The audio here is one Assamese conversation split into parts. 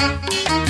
Música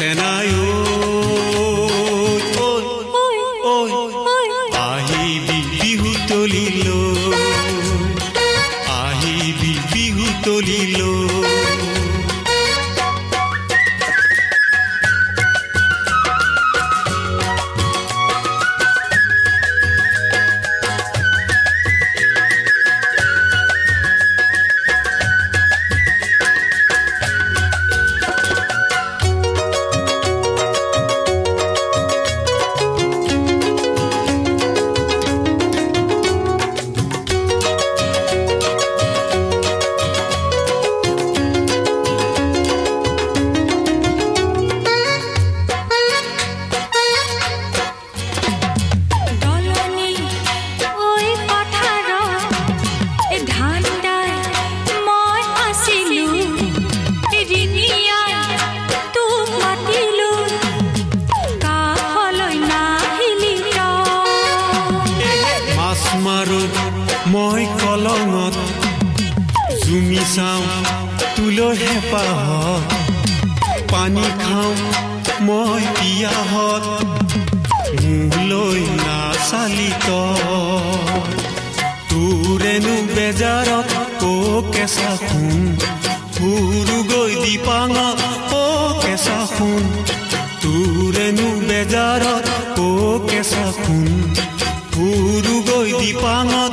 ദാസനായൂ পানী খাওঁ মই পিয়াহত মোলৈ নাচালি তই। তোৰেনো বেজাৰত কেঁচা সোণ ফুৰু গৈ দীপাঙত কেঁচা সোণ। তোৰেনো বেজাৰত কেঁচা সোণ ফুৰু গৈ দীপাঙত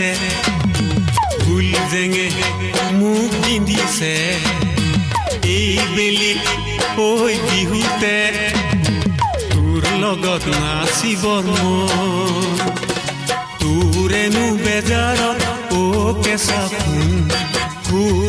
বাজিছে ফুল জেঙে মোক পিন্ধিছে এই বেলিত ঐ বিহুতে তোৰ লগত নাচিবৰ মন তোৰেনো বেজাৰত অ কেঁচা সোণ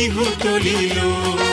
শিশু তলিলো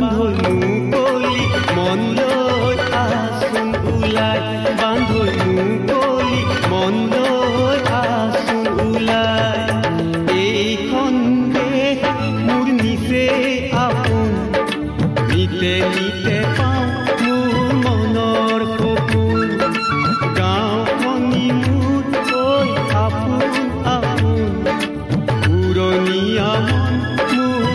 বান্ধনু কলি মন লৈ আচোন ওলাই কলি মন লৈ আচোন এইখন নিচে আপোন? নিতে নিতে পাওঁ মনৰ সপোন গাঁওখনি মোৰ আপোন আপোন। পুৰণীয়া মন মোৰ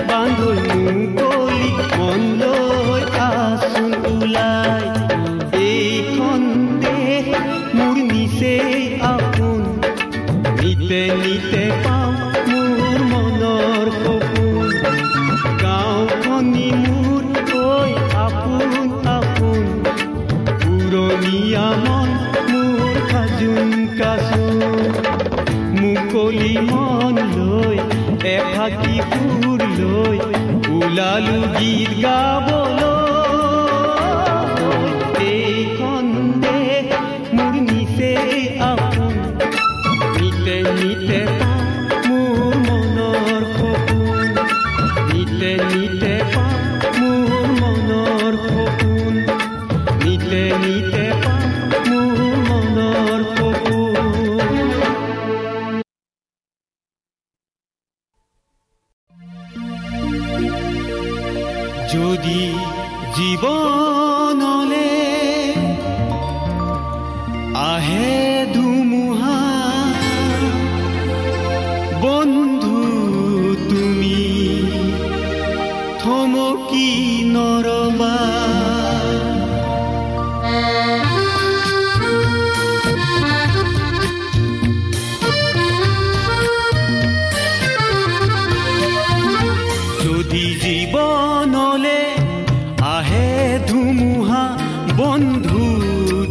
बांधून तो लालू गीत गावो জীৱনলে আহে বন্ধু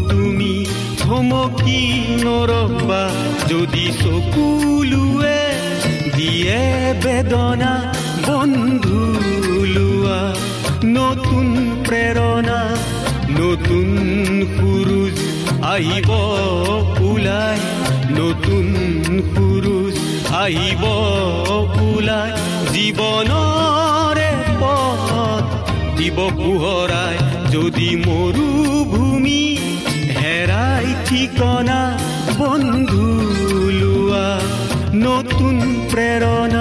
তুমি থমকি নৰবা যদি চকুলোৱে দিয়ে বেদনা বন্ধু লোৱা নতুন প্ৰেৰণা নতুন সুৰুজ আহিব ওলাই নতুন সুৰুজ আহিব ওলাই জীৱনৰে পথ দিব পোহৰাই যদি মৰুভূমি নতুন প্ৰেৰণা হাঁহি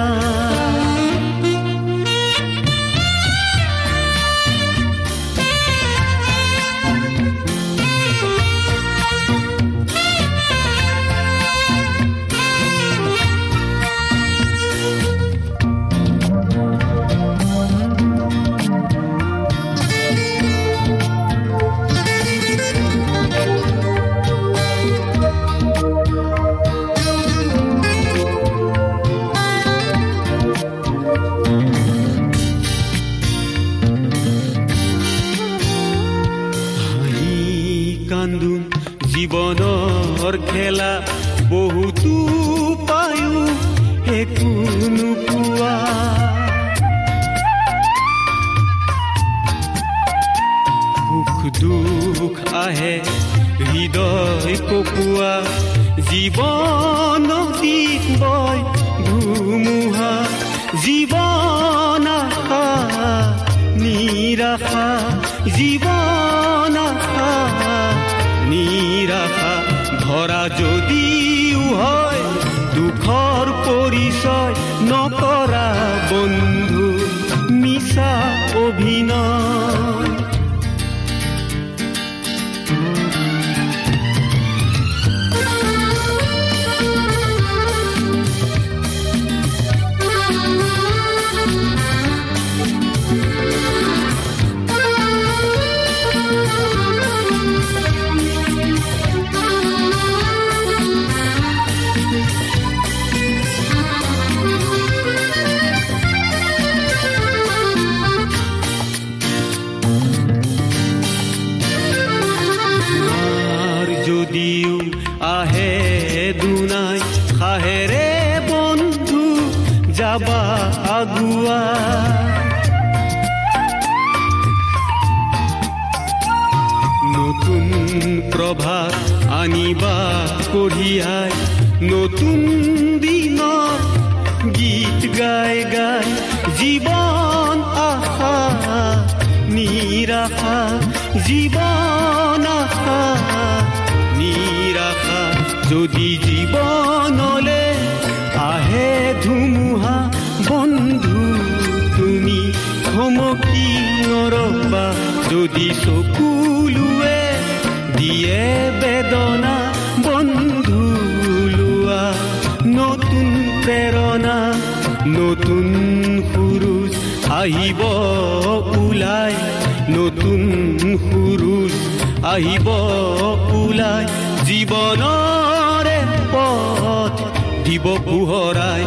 খেলা বহুতো পায়ো একো নোপোৱা সুখ দুখ আহে হৃদয় কপোৱা জীৱন বয় ধুমুহা জীৱন নিৰাশা খাহেৰে বন্ধু, যাবা আগুৱা নতুন প্ৰভাত আনিবা কঢ়িয়াই নতুন দিনৰ গীত গাই গাই জীৱন আশা নিৰাশা জীৱন ধুমুহা বন্ধু তুমি থমকি নৰবা। যদি চকুলোৱে দিয়ে বেদনা বন্ধু লোৱা নতুন প্ৰেৰণা নতুন সুৰুজ আহিব ওলাই নতুন সুৰুজ আহিব ওলাই। জীৱনৰে পথ দিব পোহৰাই